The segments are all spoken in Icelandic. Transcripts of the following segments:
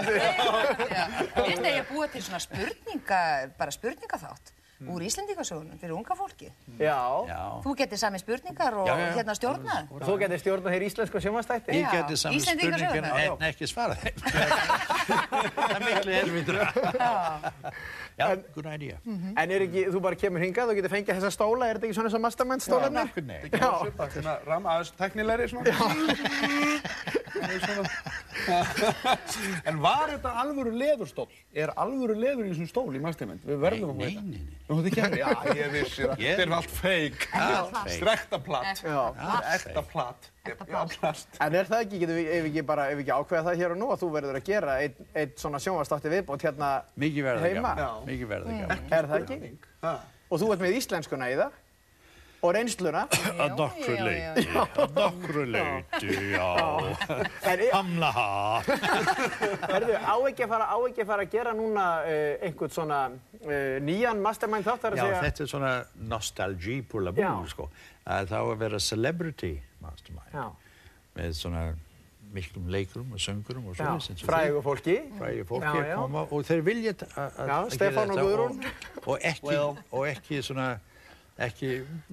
Íslandi. Finnst þið að búa til svona spurninga, bara spurningaþátt úr Íslendingasögunum fyrir unga fólki. Já. Já. Þú getur sami spurningar og Já, já. hérna stjórnað. Þú getur stjórnað hér íslensku sjómanstætti. Ég Já. saman Íslendingasögurnar. spurningar en ekki svara þeim. það er miklu helvitra. Já, good idea. En er ekki, þú bara kemur hingað og getur fengið þessa stóla, er þetta ekki svona og mastermind stólarnir? Nokkuð nei. Ekki á svipað, svona ram aðeins teknilegri svona. Það. En var þetta alvöru leðurstól? Er alvöru leður í þessum stól í mastermind? Við verðum að Nei, þetta. nei, nei. Kemur, já, ég vissi það. Þetta er allt feik. Strekta platt. Ekta platt. En er það ekki, getum við, ef við ekki bara, ef við ekki ákveða það hér og nú að þú verður að gera einn ein svona sjónvastátti viðbót hérna Mikið verða heima? gaman. Mikið verða gaman. Er það ekki? Ha. Og þú ert með íslenskuna í það og reynsluna. Að nokkru já, já, leyti, að nokkru leyti, já. Hamla ha. erðu, á ekki að fara, á ekki að fara að gera núna uh, einhvern svona uh, nýjan mastermind þátt þar að Já, segja? þetta er svona nostalgi på la Já. boule, sko. Að þá að vera celebrity mastermind. Já, Með svona miklum leikurum og söngurum og já, svo. frægu fólki. Frægi fólki Já, að já. koma og þeir vilja að- að Já, að Stefán gera og þetta Guðrún. Og, og, ekki, og ekki svona, ekki,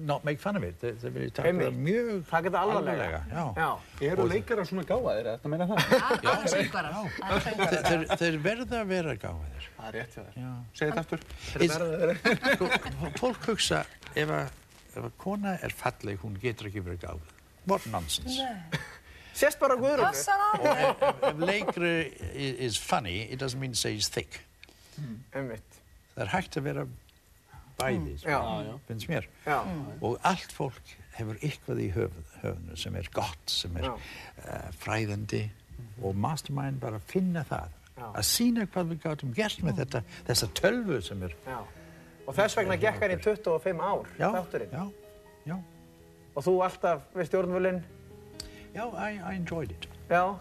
not make fun of it. Þeir, þeir vilja taka það mjög Taka þetta alvarlega. Já. Já. Eru leikarar svona gáðaðir, er þetta að meina það? Þeir, þeir, þeir verða að vera gáðir. Það er rétt hjá þér. Já. Segð þetta aftur. Is, sko, fólk hugsa ef að, ef að kona er falleg, hún getur ekki verið gáð. What nonsense. Sérst bara. Og ef, leikri is funny, it doesn't mean to say he's thick. Einmitt. Það er hægt að vera bæði, sko, Já. finnst mér. Já. Og allt fólk hefur eitthvað í höfðinu sem er gott, sem er uh, fræðandi og mastermind bara finna það. Að sína hvað við gátum gert með þetta, þessa tölvu sem er, Já. Og þess vegna gekk hann í 25 ár, já, þátturinn. já, já, Og þú alltaf við stjórnvölinn. já, I, I enjoyed it. Já.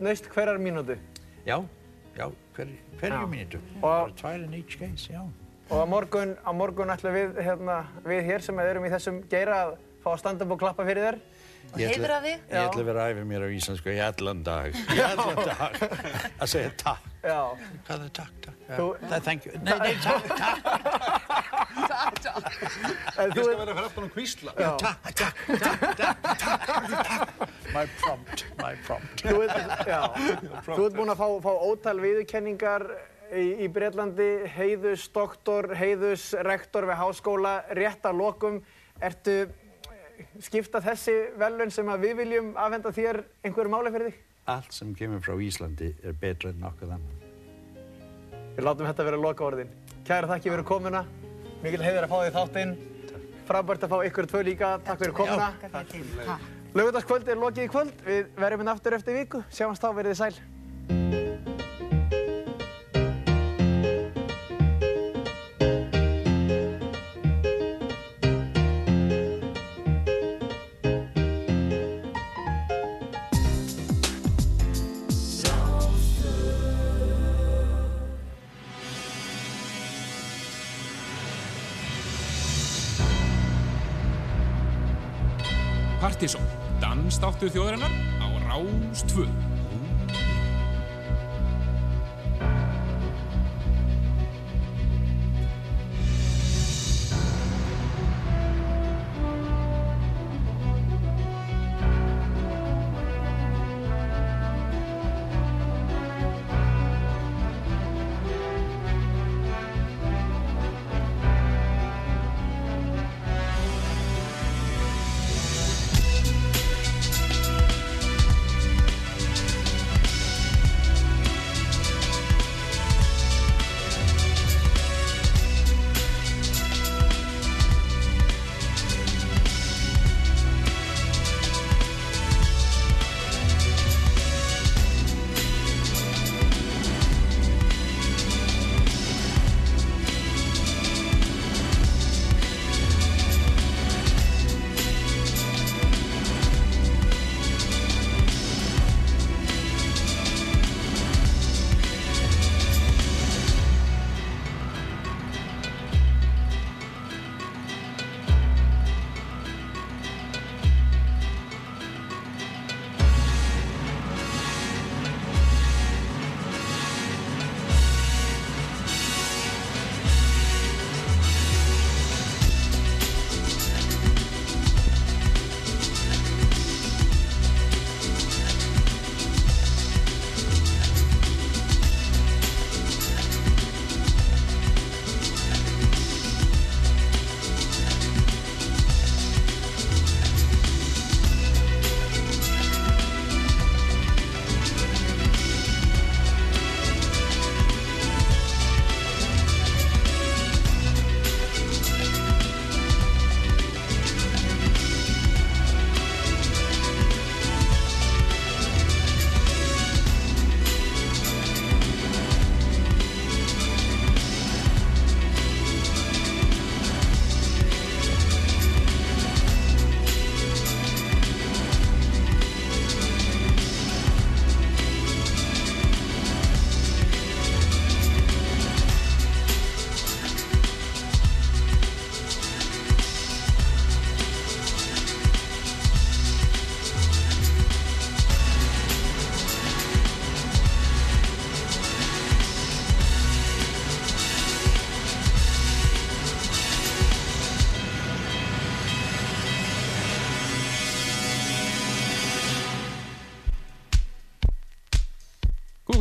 Naust, hverjar mínútu. Já, já, hver, hverju Já. mínútu. Tvær in each case, já. Og á morgun, á morgun ætlum við, hérna, við hér sem erum í þessum geira að fá að standa upp og klappa fyrir þér. Og heiðra þig. Ég ætla að vera að æfa mér á íslensku í allan dag, í allan dag, að segja takk. Já. Hvað er takk, takk? Já, Þú- Það er thank you. Nei, nei, takk, takk, En Ég þú, skal vera fyrir aftan og kvísla. takk, takk, takk, takk, takk, takk. My prompt, my prompt. þú, ert, já. þú ert búinn að fá, fá ótal viðurkenningar í, í Breitlandi, heiðus doktor, heiðus rektor við háskóla, rétt að lokum. Ertu eh, skipta þessi velun sem að við viljum afhenda þér einhverju máli fyrir þig? Allt sem kemur frá Íslandi er betra en nokkuð annan. Við látum þetta vera loka orðin. Kæra þakki fyrir komuna. Mikil heiður að fá því þáttinn. Frábært að fá ykkur tvö líka. Takk fyrir komuna. Takk fyrir til. Ha. Laugardagskvöld er lokið í kvöld. Við verðum hérna aftur eftir viku. Sjáumst þá, verið þið sæl. Dansdáttur þjóðarinnar á Rás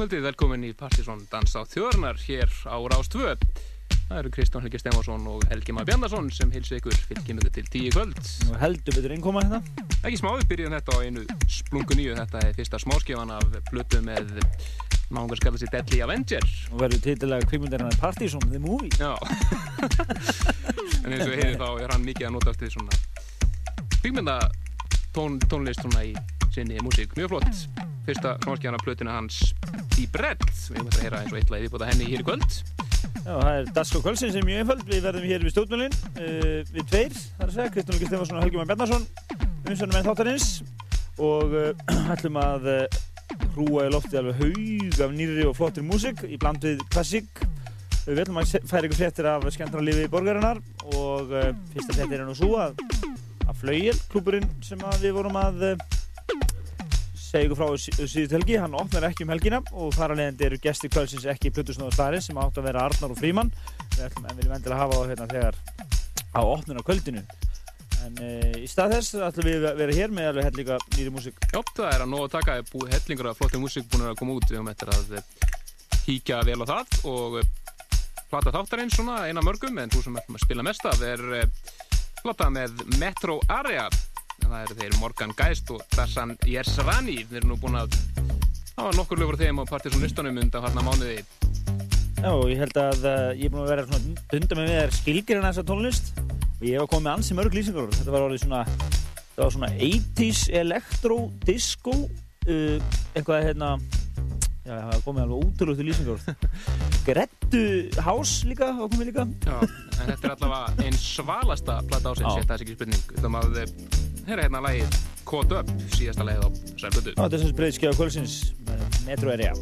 kvöldið, velkomin í Partisón Dans á þjóðarnar hér á Rás 2. Það eru Kristján Helgi Stefansson og Helgi Már Bjarnason sem hilsu ykkur fylgjum til tíu kvöld. Nú heldur betur innkoma hérna. Ekki smá, við byrjum þetta á einu splungu nýju. Þetta er fyrsta smáskifan af plötu með náðungar skalla sér Deadly Avenger. Og verður titilega kvikmyndarinnar Partizón, the movie. Já. en eins og við heyrim þá er hann mikið að notast við svona kvikmynda tón, tónlist svona í sinni músík. Mjög flott. Fyrsta smáskifan af plötuna hans í bredd. Við höfum þetta að heyra eins og eitthvað í viðbúta henni hér í kvöld. Já, það er Dasko Kvölsinn sem er mjög einföld. Við verðum hér við stjórnmjölinn, uh, við tveir, það er að segja, Kristján Helgi Stefansson og Helgi Már Bjarnason, umsönum enn þáttarins og uh, ætlum að uh, hrúa í lofti alveg haug af nýri og flottir músík í bland við klassík. Við ætlum að færa ykkur fréttir af skemmtana lífi borgarinnar og fyrsta fréttir er nú svo að, að Flaugjel, klúburinn sem við vorum að uh, segja ykkur frá síðust helgi, hann opnar ekki um helgina og þar að leiðandi eru gesti kvöldsins ekki Plutusnóður Stari sem átt að vera Arnar og Fríman við ætlum en viljum endilega hafa það hérna þegar á opnuna kvöldinu. En e, í stað þess ætlum við að vera hér með alveg hellinga nýri músík. Já, það er að nóg að taka, búið hellingur af flottir músík búin að koma út, við höfum eftir að kíkja vel á það og plata þáttarins svona eina mörgum en þú sem ætlum að spila mest af er plata með Metro Area. Það eru þeir Morgan Geist og Dasan Yersrani þeir eru nú búin að hafa nokkur lögur þeim á Partiðsson listunum undan harna mánuði. Já, ég held að uh, ég er búin að vera svona dunda með með skilgirinn þessa tónlist. Og ég hef komið með ansi mörg lýsingar þetta var alveg svona var svona 80's electro disco uh, eitthvað hérna já, það var komið alveg útrúlega til lýsingar Grettu House líka hafa komið líka Já, en þetta er allavega einn svalasta platta ásins, þetta er ekki spurning Þú veist að Hér er hérna lægið Caught Up, síðasta lægið á Sælbötu. Þetta er sem breyðskjáðu kvölsins með Metro Area.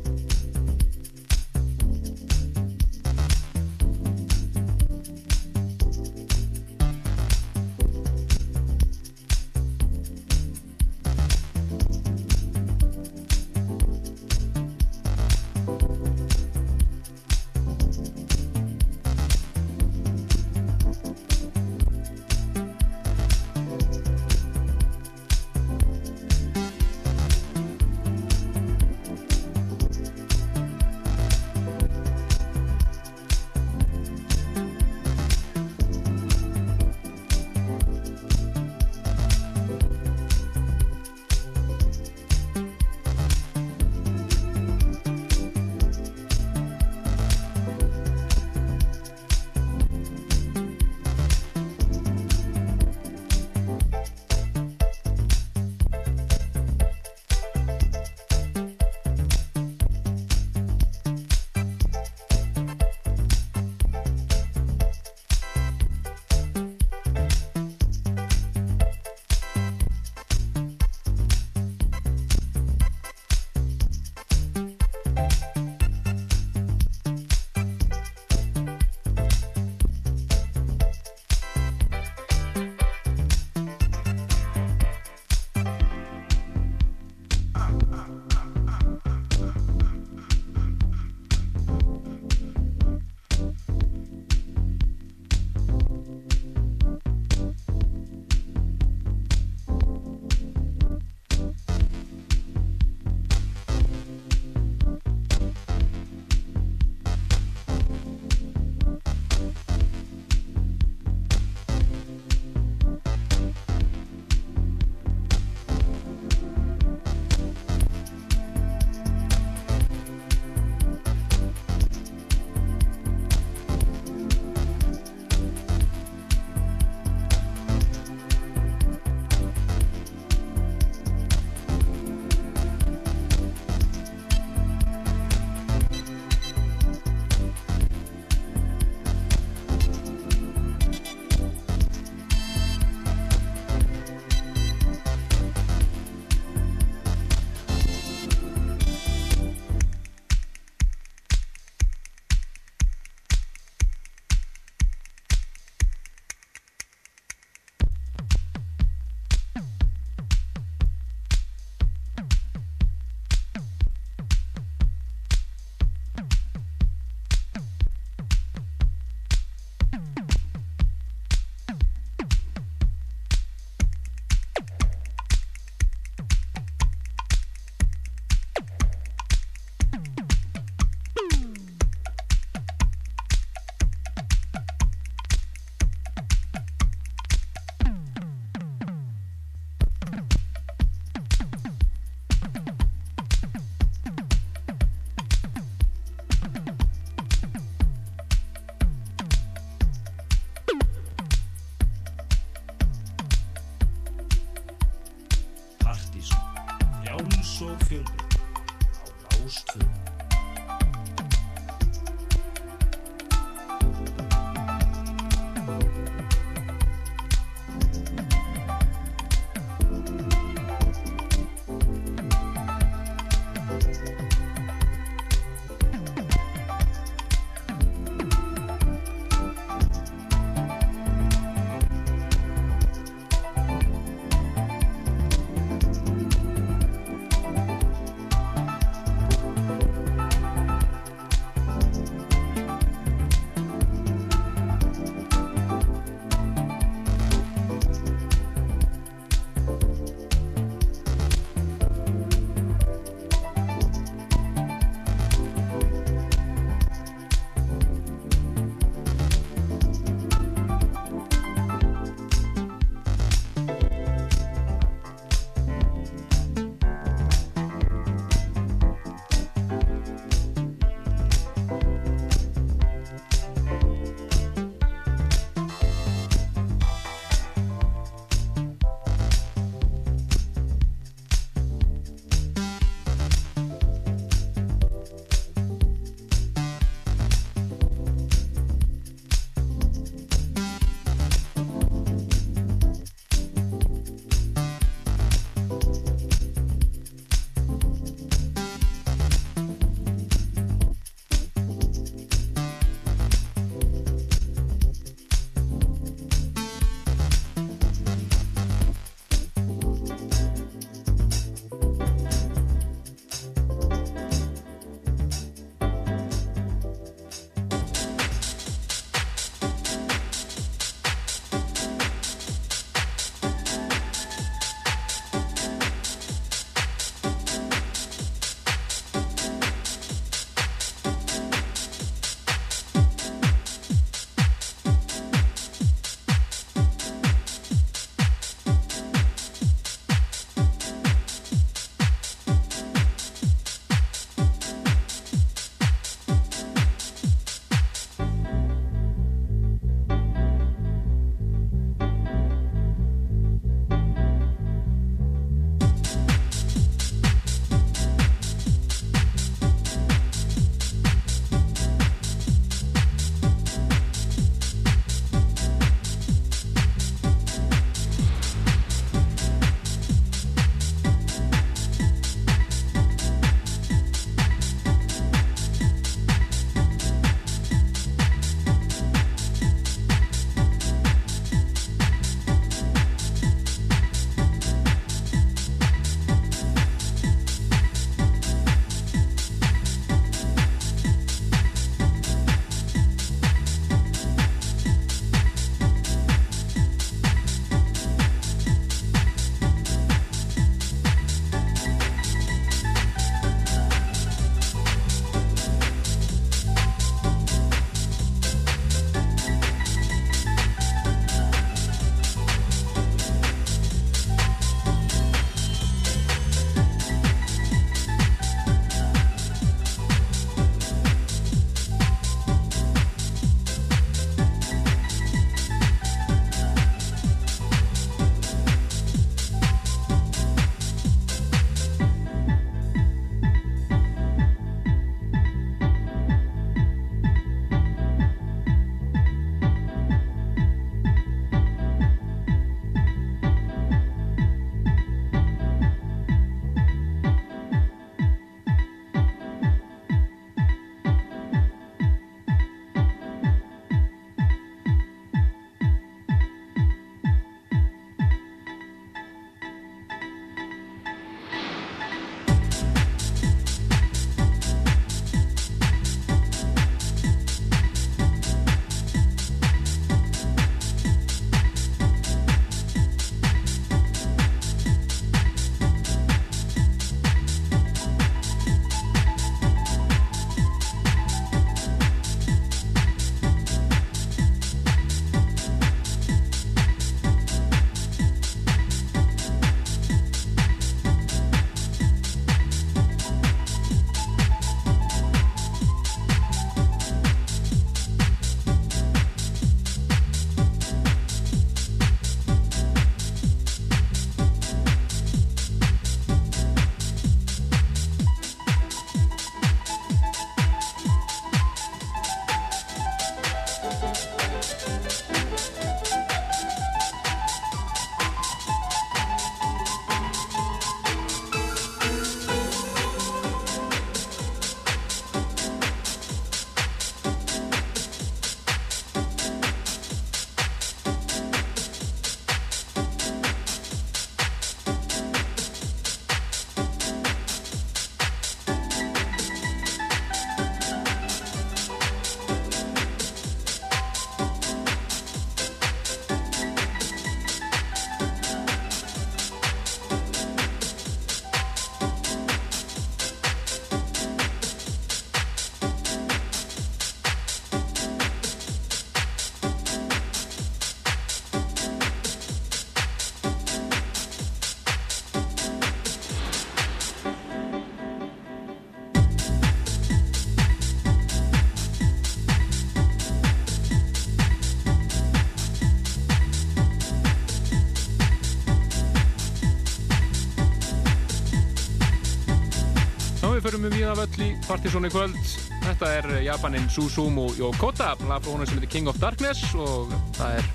Víðavöll í Partizón í kvöld. Þetta er Japanin Susumu Yokota, lag frá honum sem heitir King of Darkness og það er,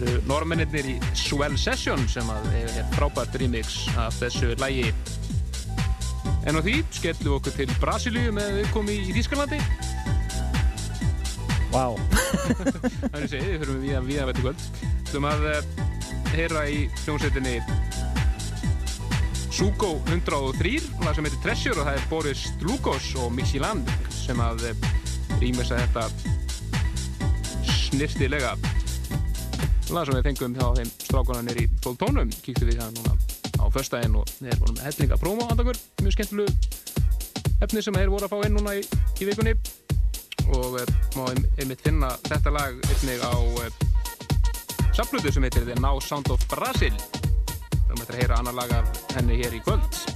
eru normennir í Swell Session sem að er frábært remix af þessu lægi. En á því skellum við okkur til Brasilíu með viðkomi í Þýskalandi. Vá. Það er að segja, við fyrir við Víðavöll í kvöld. Þú maður að eh, heyra í hljómsveitinni Sugo 103 lag sem heitir Treasure og það er Boris Lugos og Mixi Land sem að rýmis að þetta snirtilega lag sem við fengum hjá þeim strákunan er í 12 tónum. Kíktu við það núna á förstæðin og þeir vorum með hellinga promo andakur mjög skemmtilegu efni sem þeir voru að fá inn núna í, í vikunni. Og e, má einmitt finna þetta lag einnig á e, saflutu sem heitir The Now Sound of Brazil. Við möttum að heyra annar lag af henni hér í kvöld.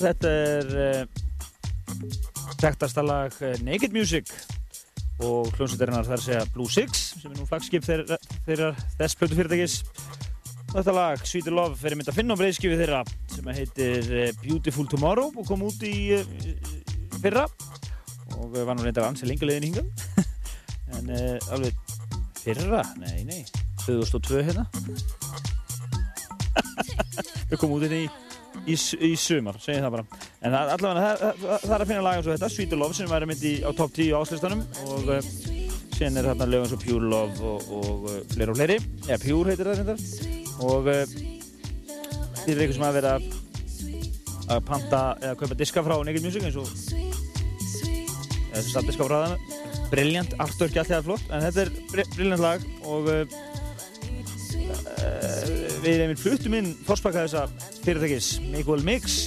Þetta er uh, þekktasta lag uh, Naked Music og hljómsveitarinnar þar segja Blue Six sem er nú flagskip þeirra, þeirra þess plötu fyrirtækis. Þetta lag, Sweet Love, fyrir mynd að finna á breyðskifi þeirra sem heitir uh, Beautiful Tomorrow og kom út í fyrra. Og var nú reyndar ansi lengi leiðin hingum en alveg fyrra, nei, nei 2002 hérna. Þau kom út hérna í í, í sumar, segjum það bara. En það, allavega það, það, það er að finna lag eins og þetta Sweet Love sem væri mynd í, á top 10 á áslistanum og uh, síðan er þarna lög eins og Pure Love og, og uh, fleiri og fleiri. Eða Pure heitir það reyndar. Og uh, þið er eitthvað sem að vera að panta eða kaupa diska frá Naked Music eins og eða sem sagt diska frá það Brilliant, artwork alltaf er flott. En þetta er bri- brilliant lag og uh, uh, við fluttum inn fórspaka þessa fyrirtækis Miguel Mix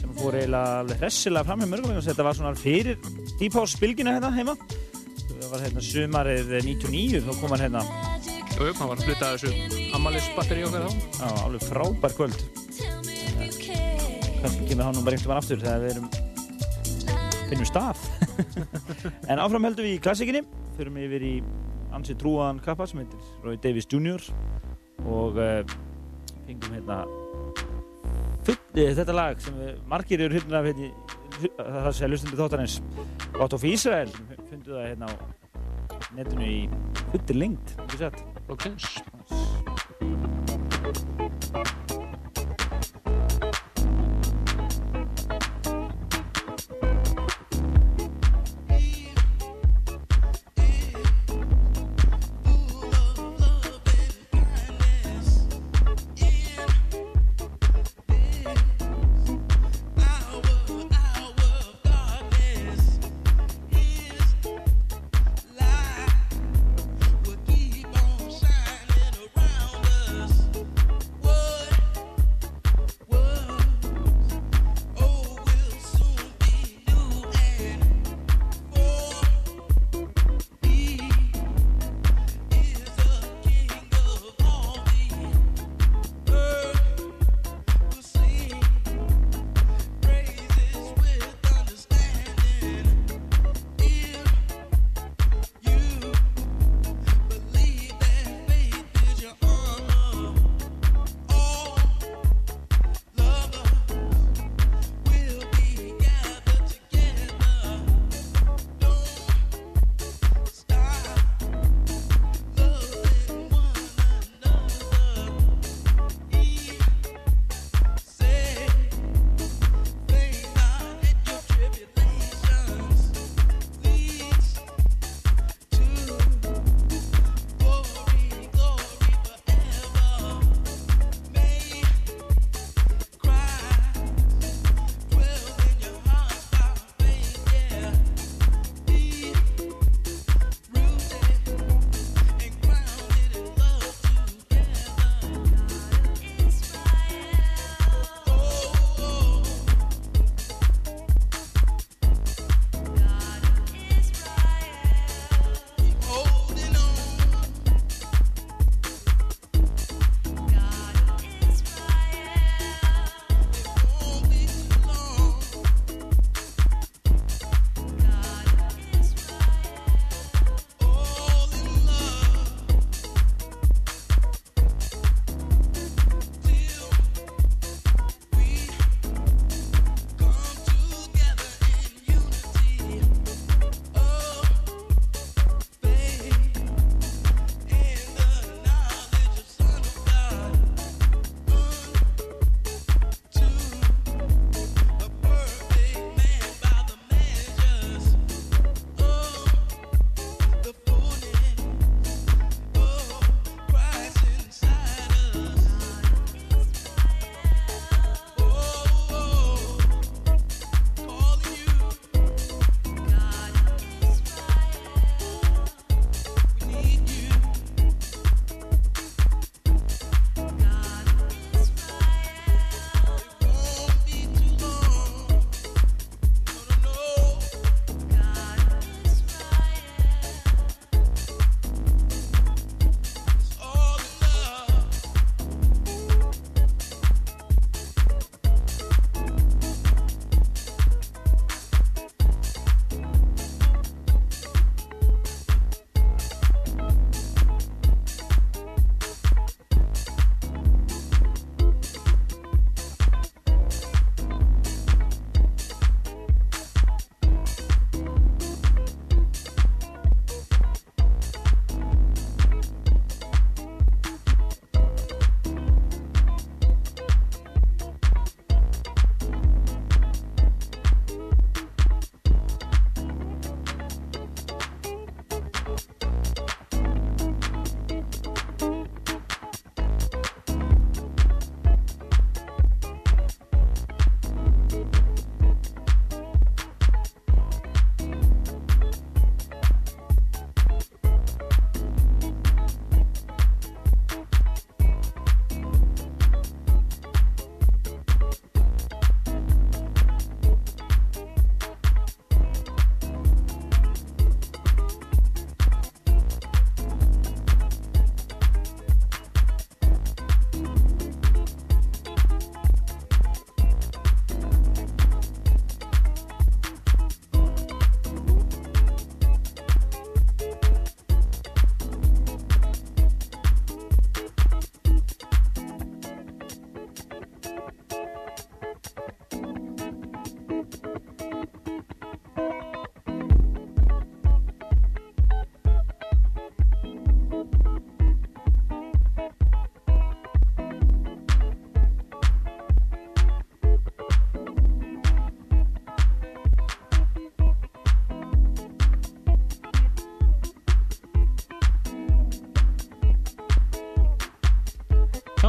sem fór eiginlega hressilega fram með mörgum þetta var svona fyrir Deep House bylgina hérna heima það var hérna sumarið 99 þá kom hann hérna Jú, jú, hann var að flytta þessu ammælisbatteri okkar þá. á alveg frábær kvöld kannski kemur hann nú bara einhvern veginn aftur þegar við erum finnum stað en áfram heldum við í klassikinni förum yfir í ansi trúan kappa sem heitir Roy Davis Jr. og uh, fengum hérna full, eh, þetta lag sem við, margir eru hérna af hérna, það sé lustundi þáttarins. Gott of Israel fundu það hérna á netinu í fullir lengt ekki satt? Loksins.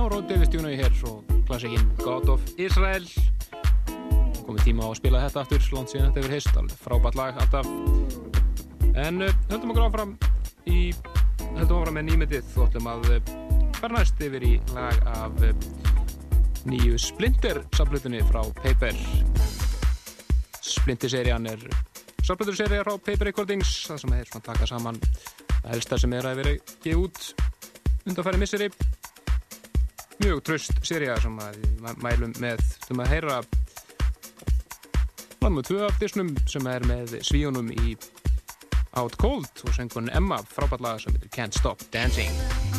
Soundroad, David Stjúnau hér og klassikinn God of Israel. Komið tíma á að spila þetta aftur langt síðan þetta hefur heist, alveg frábært lag alltaf. En uh, höldum okkur áfram í höldum áfram með nýmyndið og ætlum að uh, fara næst yfir í lag af uh, nýju Splinter saflutinni frá Paper. Splinter-serían er safluturserija frá Paper Recordings það sem er svona taka saman. Það helsta sem er að vera gefið út undanfæri misseri mjög tröst seria sem við mælum með. Um að heyra með tvö af disnum sem er með svíunum í Out Cold og söngun Emma frábært lag sem heitir Can't Stop Dancing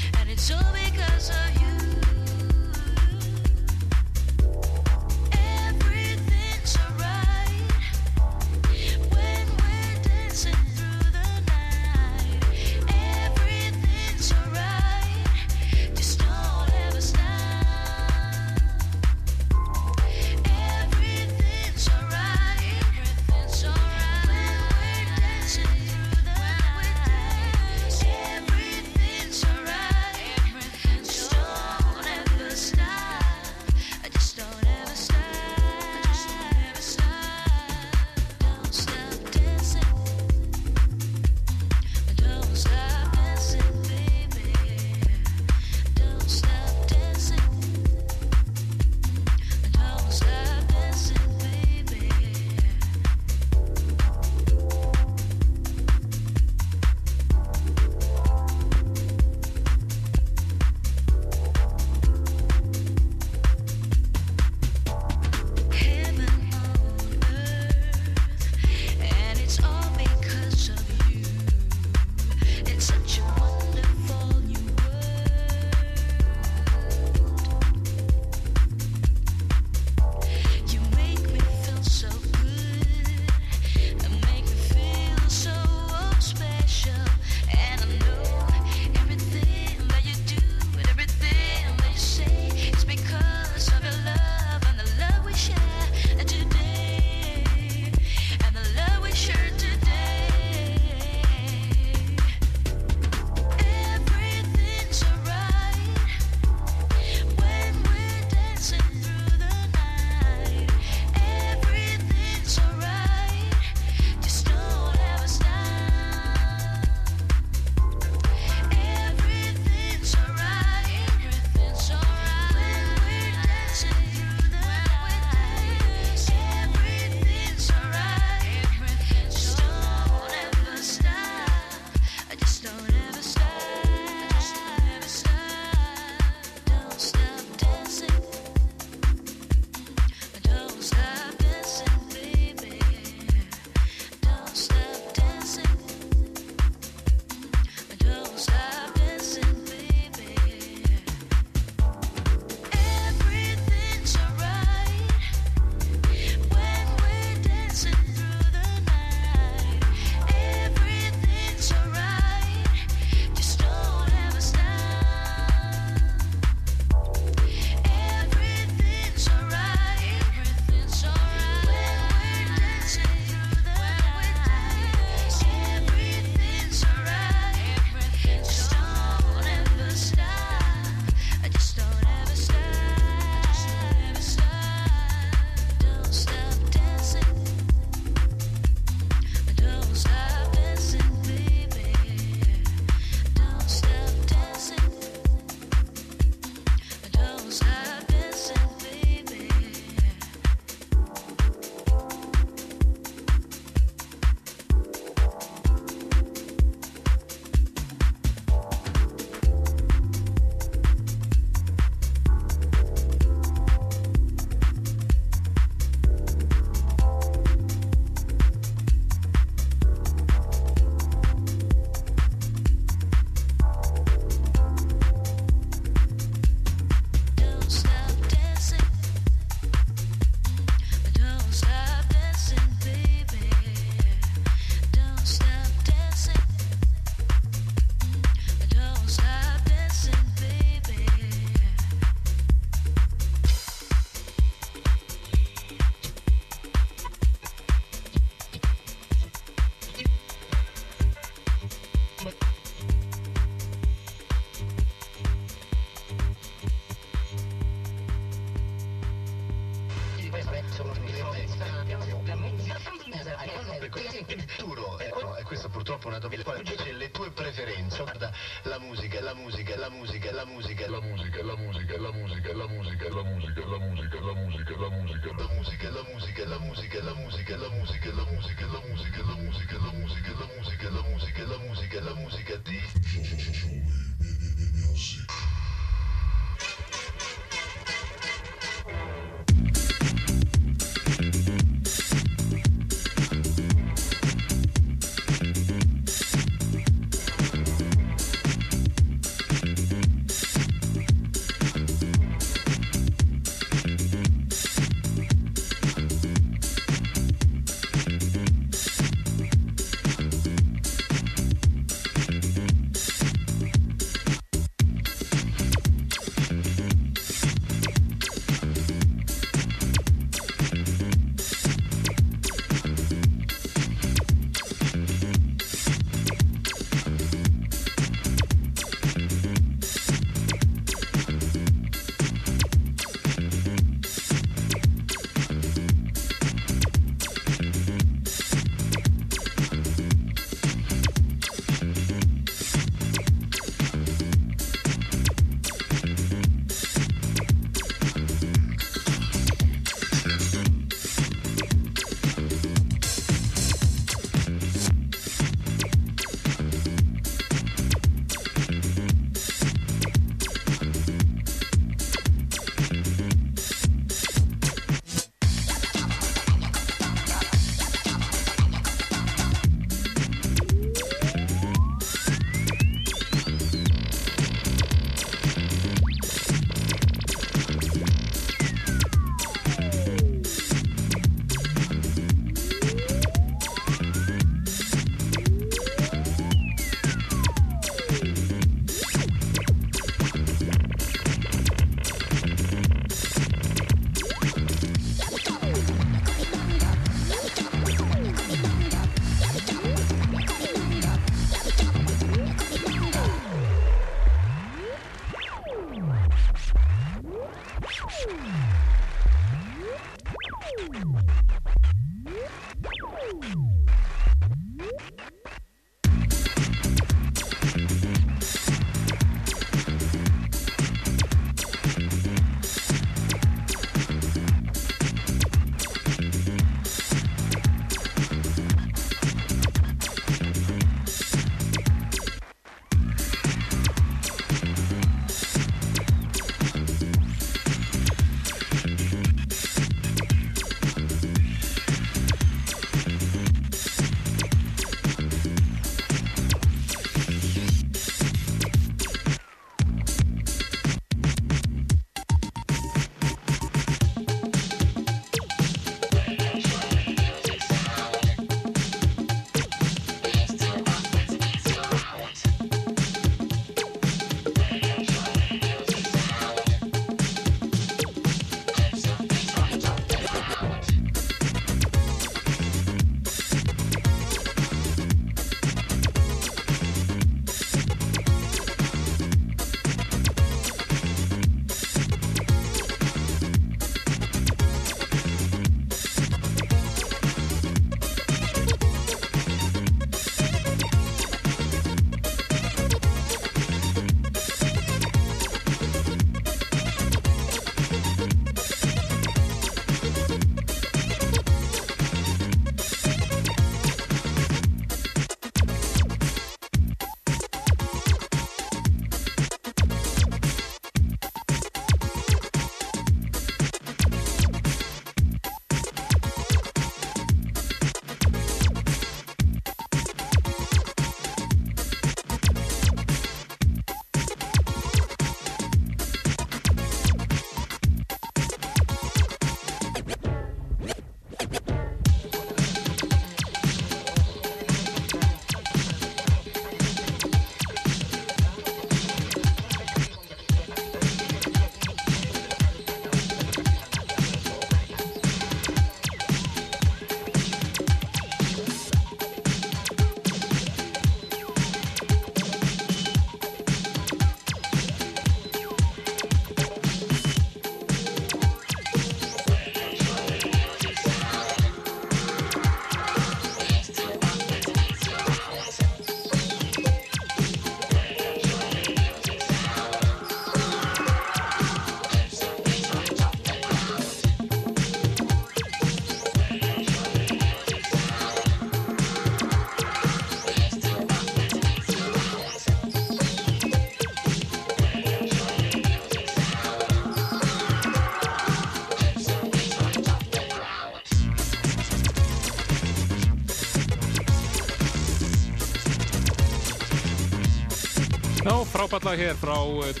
frábært lag hér frá uh,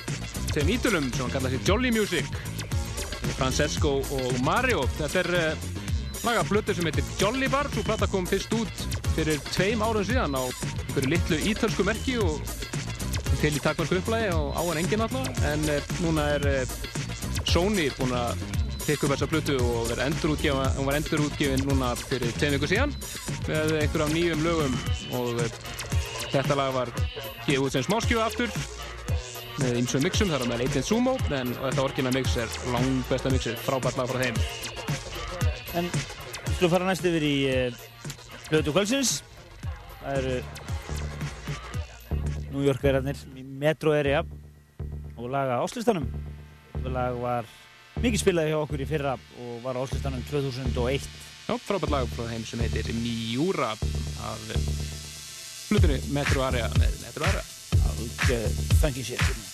þeim ítölum sem hann kallar sér Jolly Music Francesco og Mario. Þetta er uh, laga blötu sem heitir Jolly Bar. Svo plata kom fyrst út fyrir tveim árum síðan á einhverju litlu ítölsku merki og til í takmörku upplægi og á hann engin alltaf en uh, núna er uh, Sony búin að tekka upp þessa blötu og verið endurútgefa hún var endurútgefin núna fyrir tveim viku síðan með einhverjum nýjum lögum og þetta lag var gefið út sem smáskjöfu aftur með ymsum mixum, það er með Leitin Sumo en þetta orginal mix er lang besta mixið, frábært lag frá þeim En við skulum fara næst yfir í uh, Hljótu kvöldsins. Það eru New Yorkerarnir í Metro Area og laga Áslistanum. Það lag var mikið spilað hjá okkur í fyrra og var Áslistanum 2001. Já, frábært lag frá þeim sem heitir Miura af hlutunni Metro Area með Metro Area Alveg funky shit. hérna.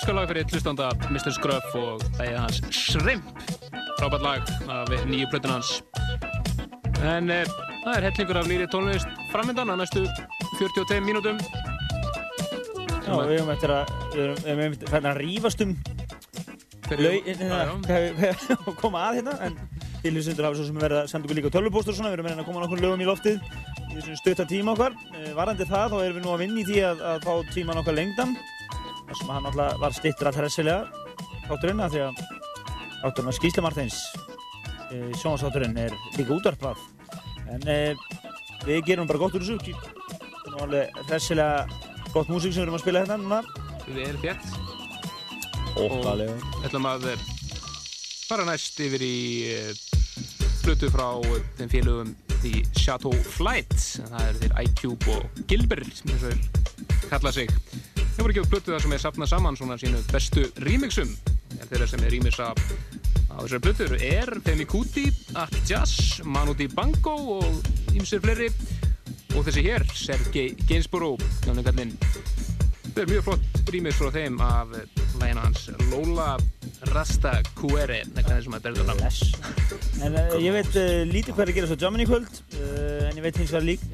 Óskalag fyrir hlustanda Mr. Scruff og það er hans Shrimp. Frábært lag af nýju plötun hans. En e, það er hellingur af lýri tónlist framöndan á næstu 42 mínútum. Já, við erum eftir að, við erum, við erum eftir að rífast um hérna, hvað koma að hérna, en til hlustendur hafa svo sem verið að senda okkur líka tölvupóstur við erum að að koma nokkur lögum í loftið. Í þessum stutta tíma okkar. Eh, Varandi það, þá erum við nú að vinna í því að, að fá tíman okkar lengdan, hann alltaf var stittur alltaf hressilega þátturinn, af því að þátturinn að Skísla Martins, e, sjónvarsþátturinn, er líka útvarpað. En e, við gerum bara gott úr þessu, þetta er nú alveg hressilega gott músík sem við erum að spila hérna núna. við erum þétt Óttalega. Við ætlum að eh, fara næst yfir í flutu frá eh, þeim félögum í Chateau Flight það eru þeir iCube og Gilbert sem þess að kalla sig þeir voru ekki á flutu þar sem er safnað saman svona sínu bestu remixum. En þeirra sem er remixa á þessari flutur er Femi Kuti, At Jazz Manu Dibango og ýmsir fleiri. Og þessi hér, Sergei Gainsborough kallinn Það er mjög flott rýmis frá þeim af lægina hans Lola Rasta Kuere nekna þessum að berða fram. Bless. En uh, ég veit uh, lítið hvað er að gerast á Jammini í kvöld uh, en ég veit hins vegar lík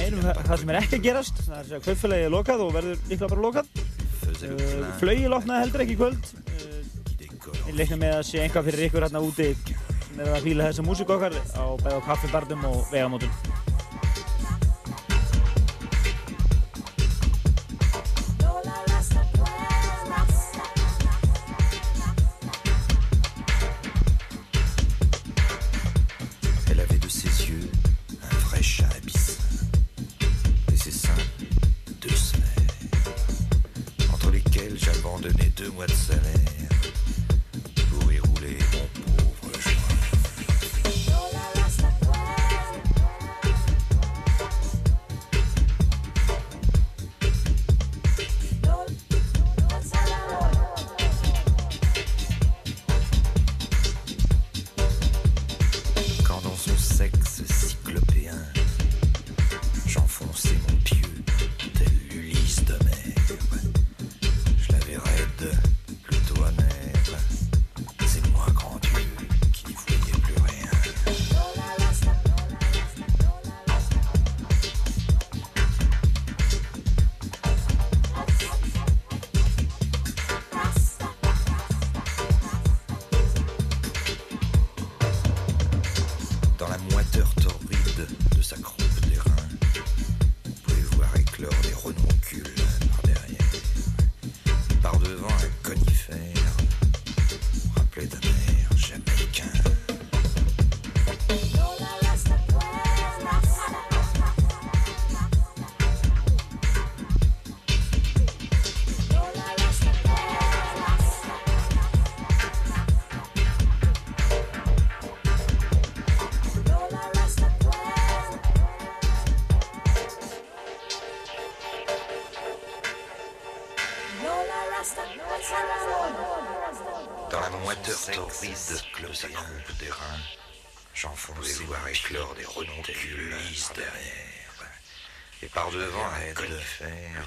meirum það, sem er ekki að gerast það er að kaupfélagi er lokað og verður líklega bara lokað. Uh, Flögi lotnaði heldur ekki kvöld. Uh, ég leikna með að sé einhvað fyrir ykkur hérna úti er að fíla þessa músík okkar á bæða kaffibardum og vegamótum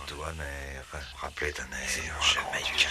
doigt mère, rappelé d'un air jamaïcain.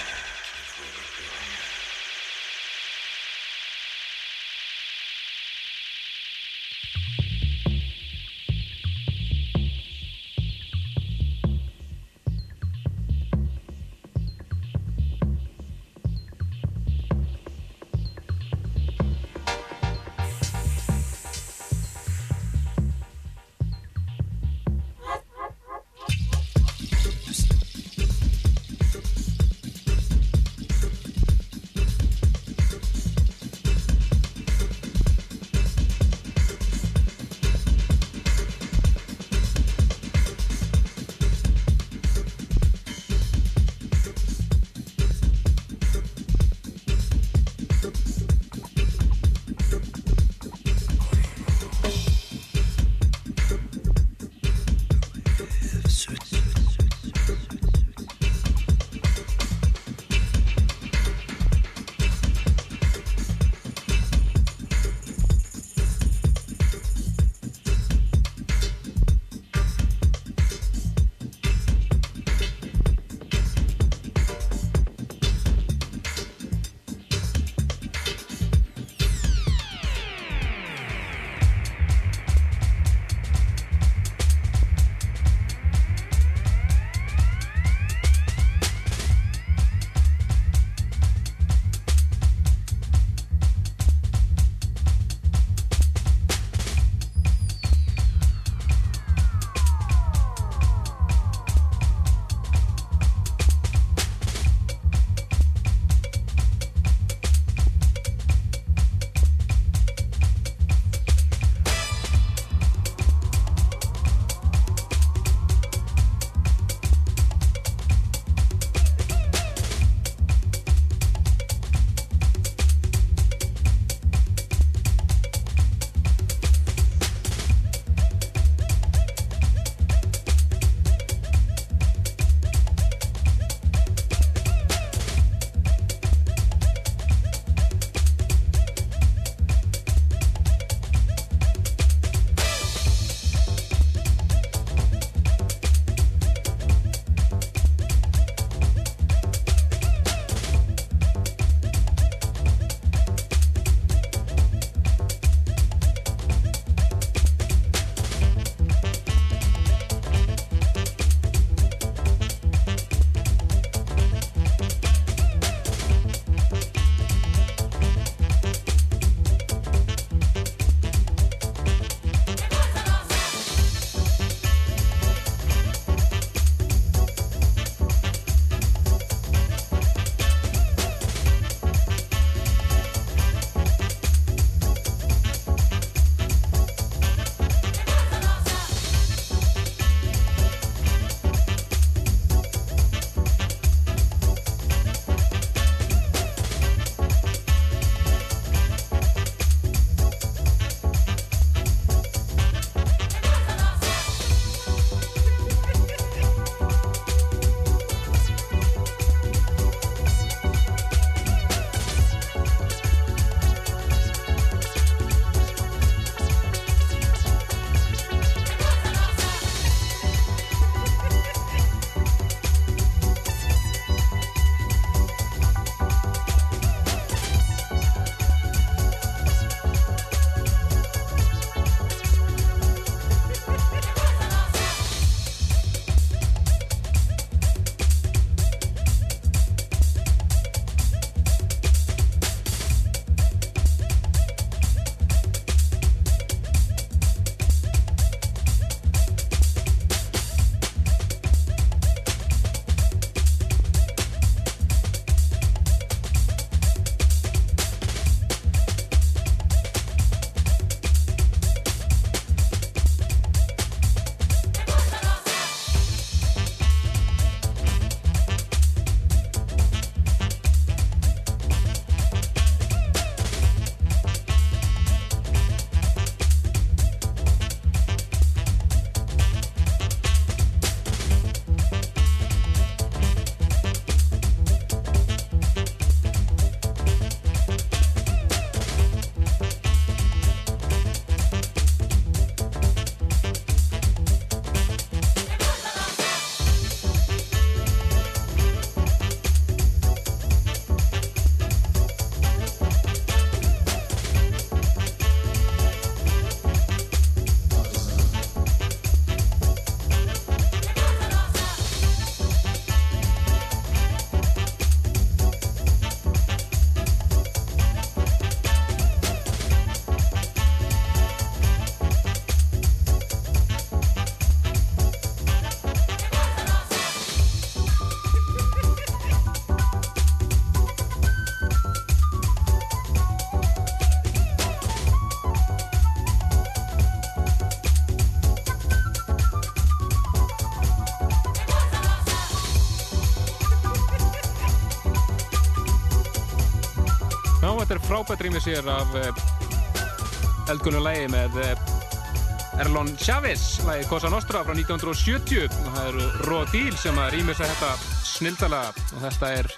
Frábært rýmið sér af uh, eldgunum lægi með uh, Erlon Chavez, lægi Cosa Nostra frá 1970 og það eru Rodil sem að rýmið sér þetta snildalega og þetta er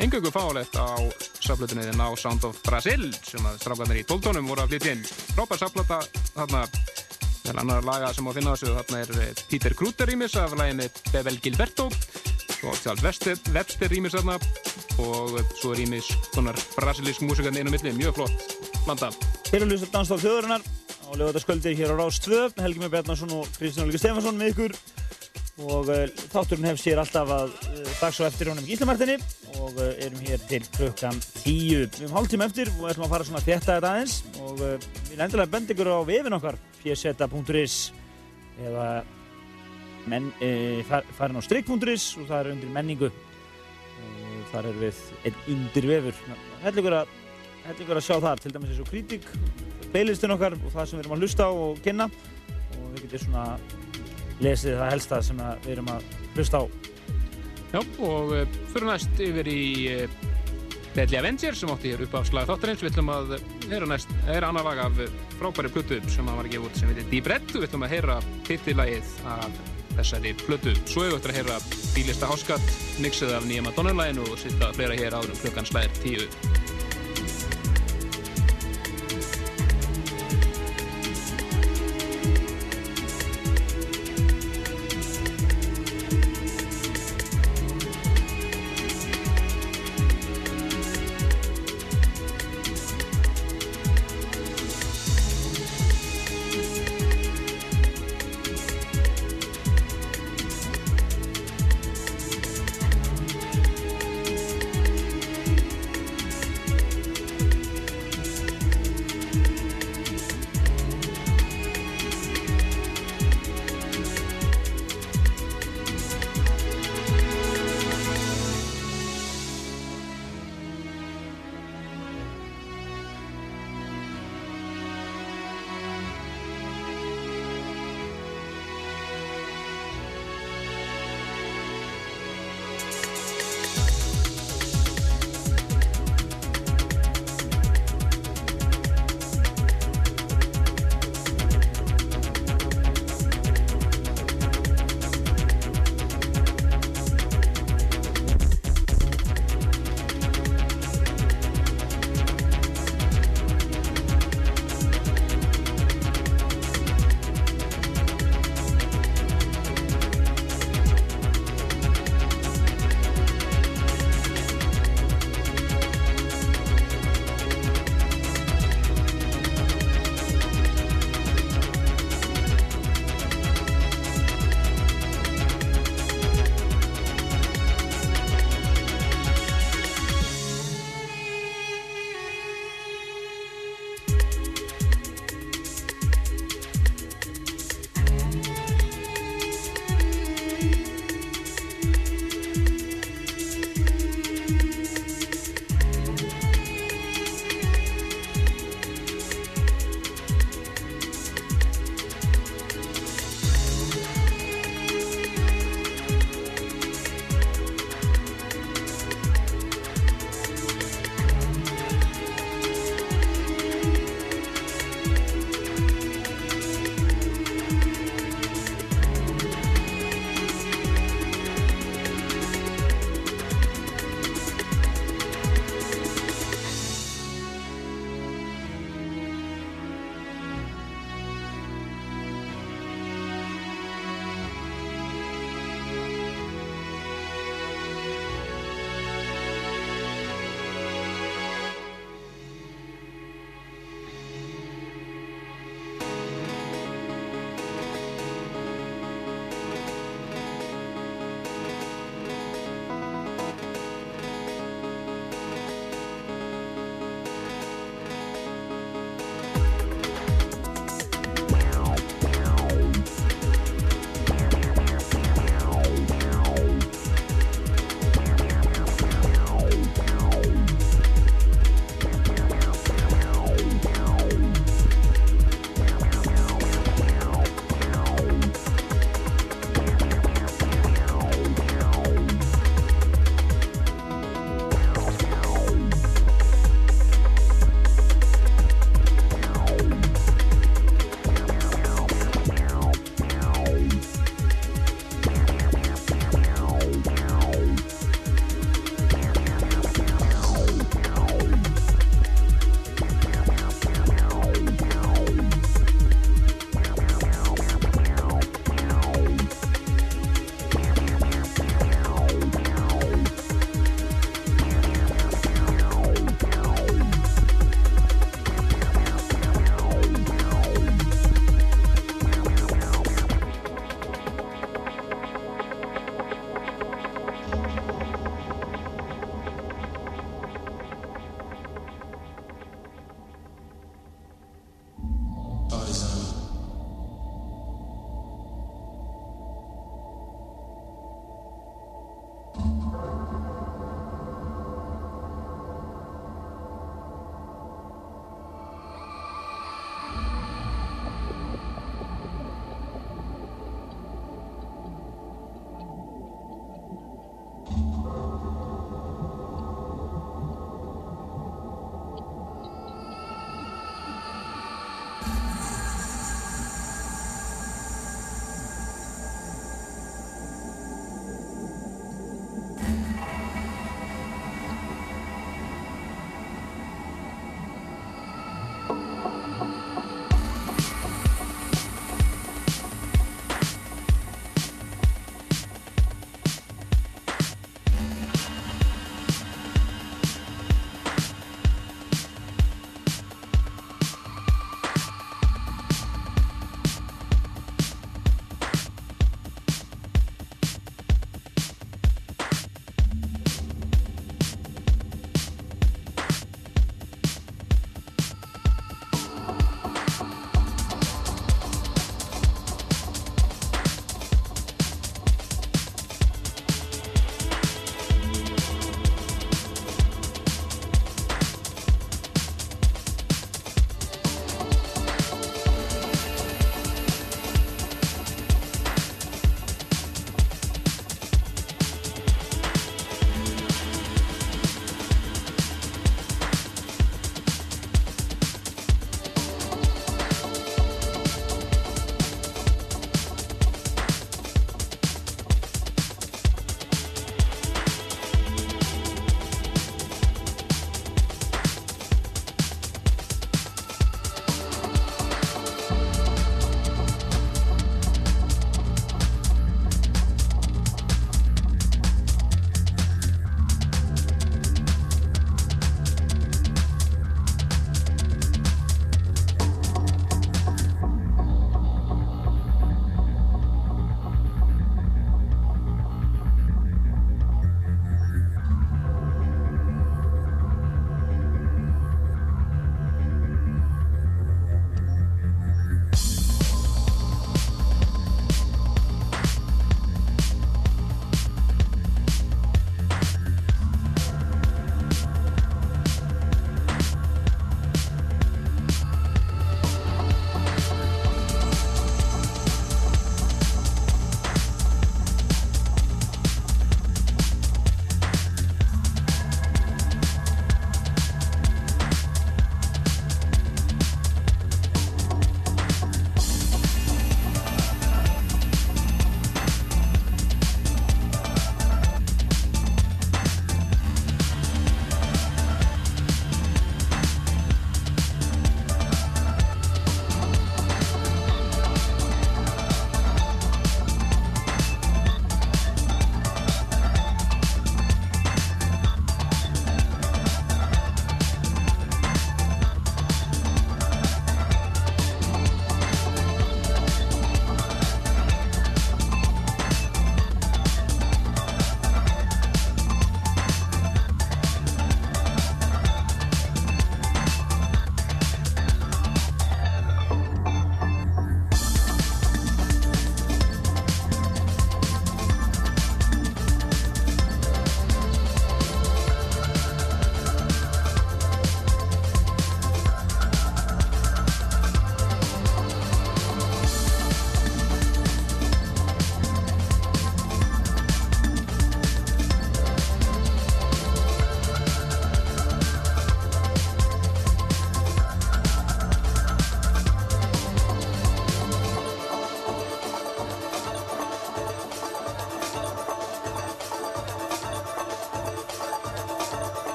engöngu fáulegt á saflutinni Now Sound of Brazil sem að strákarnir í 12 tónum voru að flytja inn. Frábær saflata þarna. Meðal annar laga sem á að finna þessu þarna er eh, Peter Kruter rýmis af læginni Bevel Gilberto svo Charles Webster, Webster rýmis þarna og svo rýmis svona brasilísk músikan inn á milli, mjög flott blanda. Hér er hlust Dansdóð þjóðurinnar á lögatasköldi hér á Rás 2 Helgi Með Bjarnarsson og Kristján Olgi Stefansson með ykkur. Og uh, þátturinn hefst hér alltaf að uh, dags og eftir honum Gíslamartinni og uh, erum hér til klukkan 10 við erum hálftíma eftir og ætlum að fara svona þetta aðeins. Og við erum endilega bend ykkur á vefin okkar pseta.is eða men, uh, far, farin á strik.is og það er undir menningu. Og þar er við einn undir vefur. Held ykkur að að sjá þar, til dæmis eins og kritik playlistin okkar og það sem við erum að hlusta á og kynna. Og við getum svona lesið það helsta sem að við erum að hlusta á. Já, og uh, fyrir næst yfir í Deadly Avenger sem átti hér upp á slag þáttarins. Við ætlum að heyra næst, heyra annar lag af frábæri plötu sem hann var að gefa út sem heitir Deep Red. Við ætlum að heyra titillagið af þessari plötu. Svo hefur við ætlum að heyra bílista háskatt mixið af nýja Madonna-læginu og sitta fleira hér áður um klukkan slæðir tíu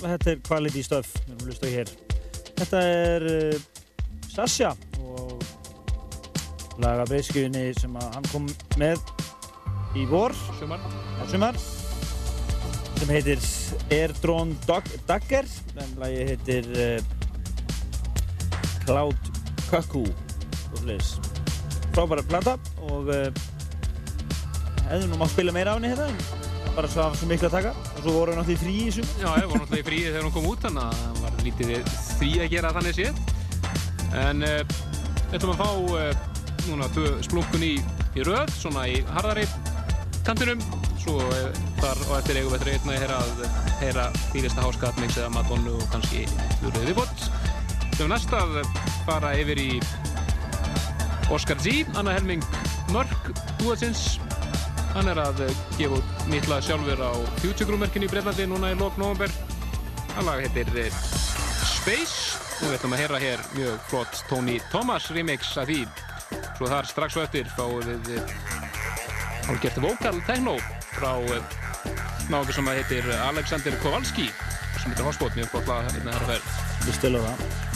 þetta er quality stuff, við. Þetta er uh, Sasha og laga breyskjunni sem hann kom með í vor, Sumar. sumar, sem heitir Airdrone Dagger, en lagi heitir uh, Cloud Cuckoo. Frábæra plata og uh, hefðu nú mátt spila meira af henni hérna, bara svo, svo miklu að taka og svo voru hann átti í frí í sumar. Já, ég var náttúrulega í fríi þegar hún kom út, þannig að það var lítið frí að gera þannig séð. En við ætlum að fá uh, núna splunkun í, í röð, svona í harðari kantinum. Svo uh, þar og eftir eigum við eftir einna að heyra, fýrista háskatmix eða Madonnu og kannski þurruðið viðbót. Þegar næst að fara yfir í Oscar G, Anna Helming Mörk, dúatsins. Hann er að eh, gefa út nýtt lag sjálfur á Future Crew-merkinu í Breitlandi núna í lok november. Það lag heitir eh, Space og við ætlum að heyra hér mjög flott Tony Thomas remix af því. Svo þar strax og eftir fáum við eh, hálfgert vokal techno frá eh, náðu sem heitir Alexander Kowalski sem heitir Hotspot, mjög flott lag hérna að ferð. Við stilum það.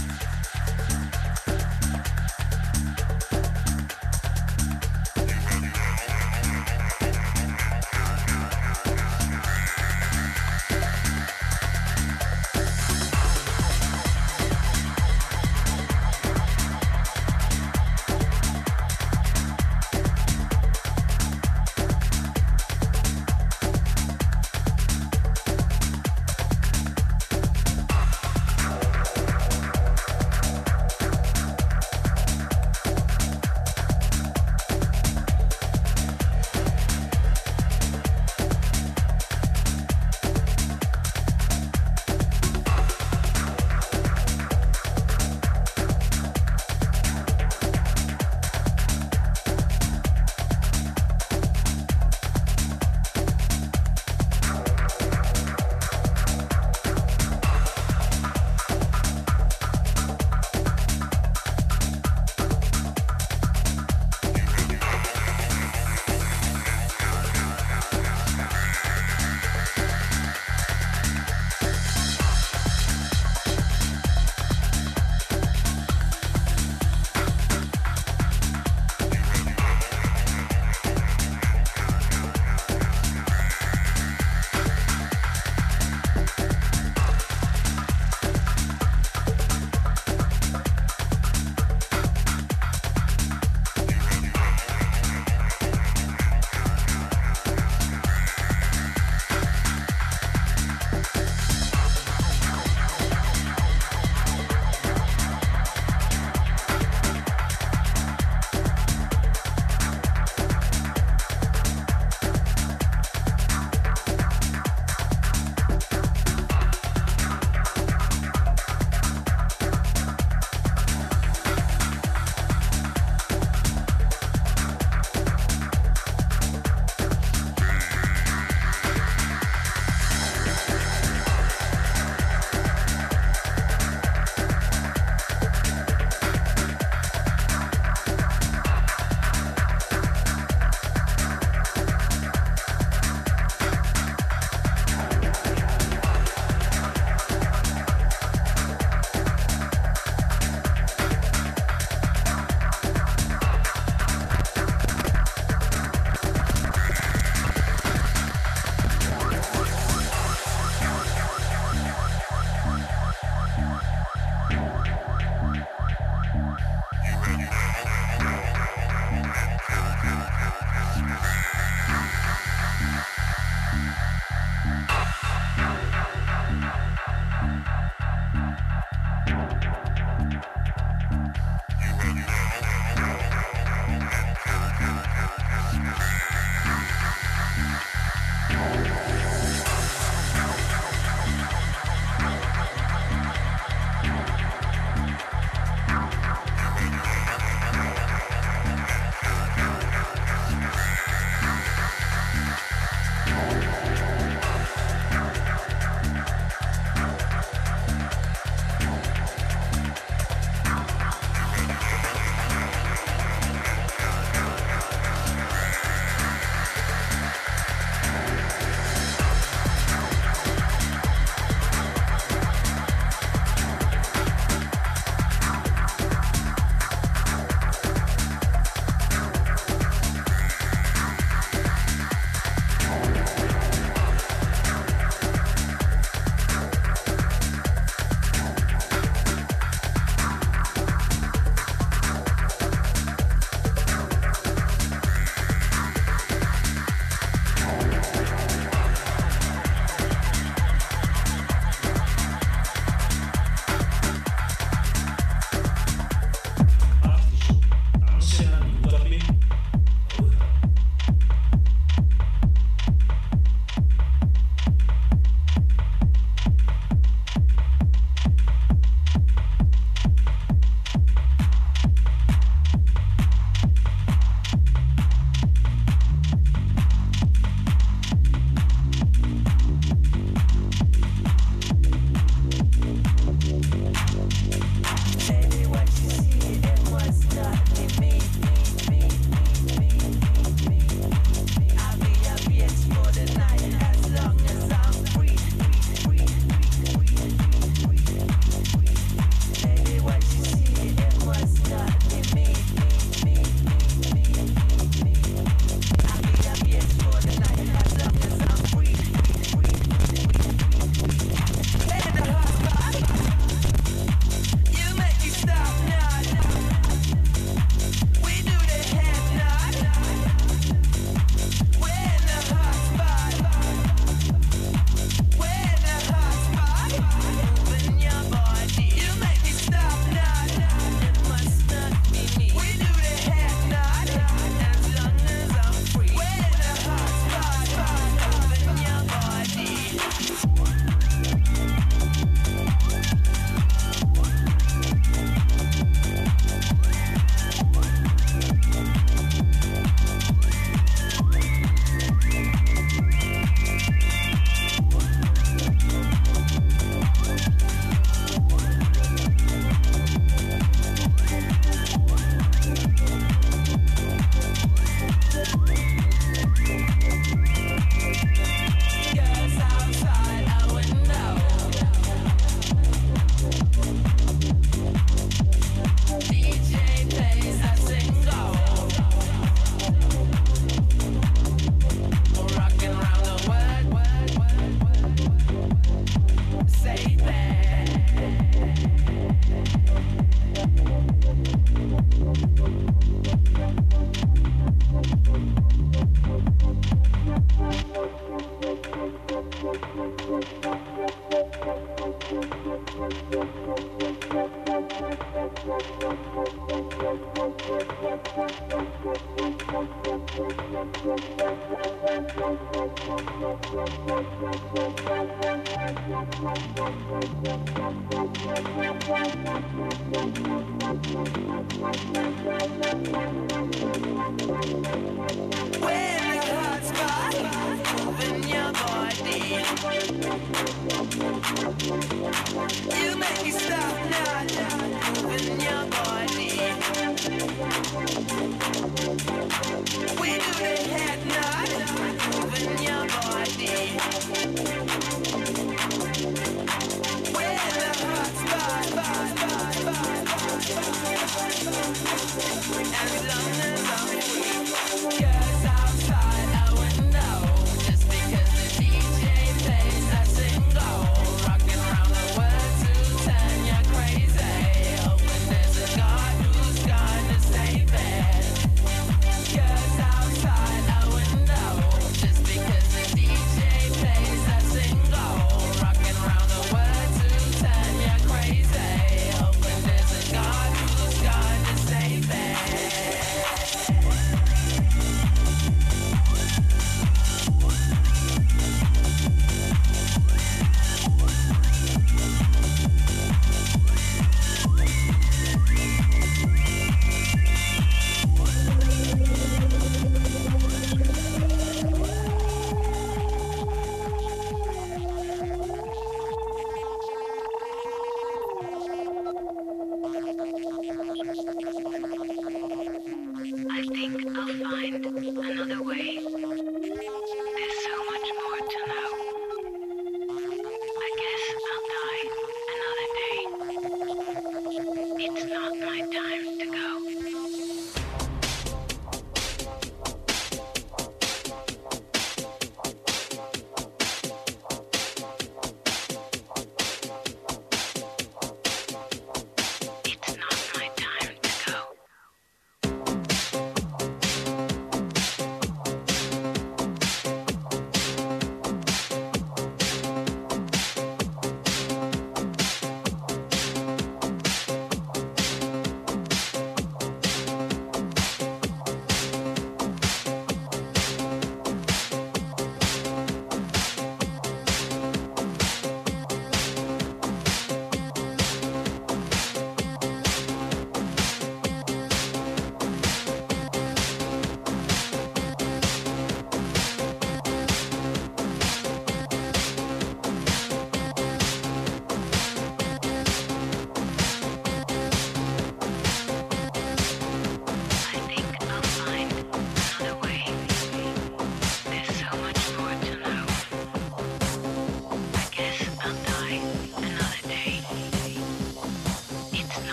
I love, love.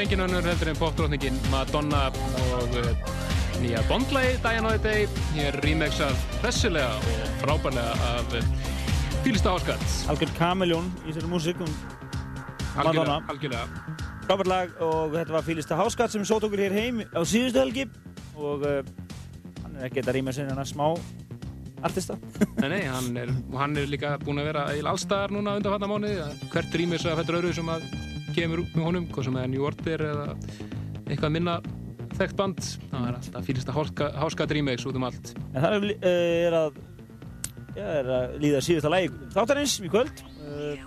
Engin önnur heldur en popdrottningin Madonna og uh, nýja Bondlagi Diana the Day hér remixað hressilega og frábærlega af uh, Fílista Háskatt Algjörn Kamiljón í þessari músík. Um Madonna. algjörlega, frábært lag og þetta var Fílista Háskatt sem sót okkur hér heim á síðustu helgi. Og uh, hann er ekki að rýma sinni hann smá artista. Nei, nei, hann er, hann er líka búinn að vera eiginlega allstaðar núna undanfatna mánuði. Að hvert rýmis að þetta öðru sem að kemur upp með honum, hvað sem er New Order eða eitthvað minna þekkt band, það er alltaf fílista háskat remix út um allt. En það er, uh, er að já, er að líða síðasta lagi þáttarins í kvöld. Uh,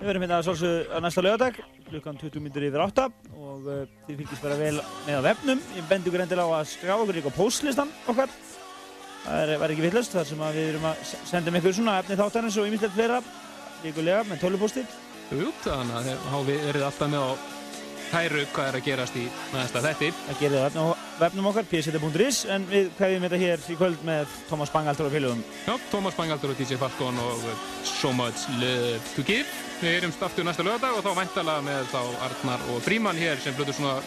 Við verðum hérna svolítið á næsta lögadag klukkan 20 minnur yfir 8 og uh, þið fylgjast bara vel með á vefnum. Ég bendi ykkur endilega á að skrá okkur líka á postlistan okkar. Það er, ekki villast þar sem við erum að se- senda ykkur svona efni þáttarins og ýmislegt fleira líkulega með tölvupósti. Jú, þannig að hafa verið alltaf með á hæru hvað er að gerast í næsta þetti Það gerir það á vefnum okkar, psd.is en við kveðum þetta hér í kvöld með Tómas Bangaldur og félögum Já, Tómas Bangaldur og DJ Falcon og So Much Love to Give. Við erum aftur næsta lögadag og þá væntalega með þá Arnar og Fríman hér sem blöður svona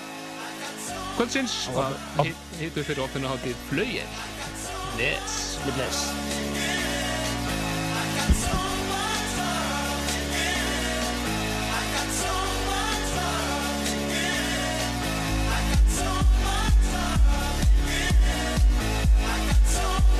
kvöldsins. Á- að hitu fyrir opinu hátíð Flögir Bless. Bless Soul.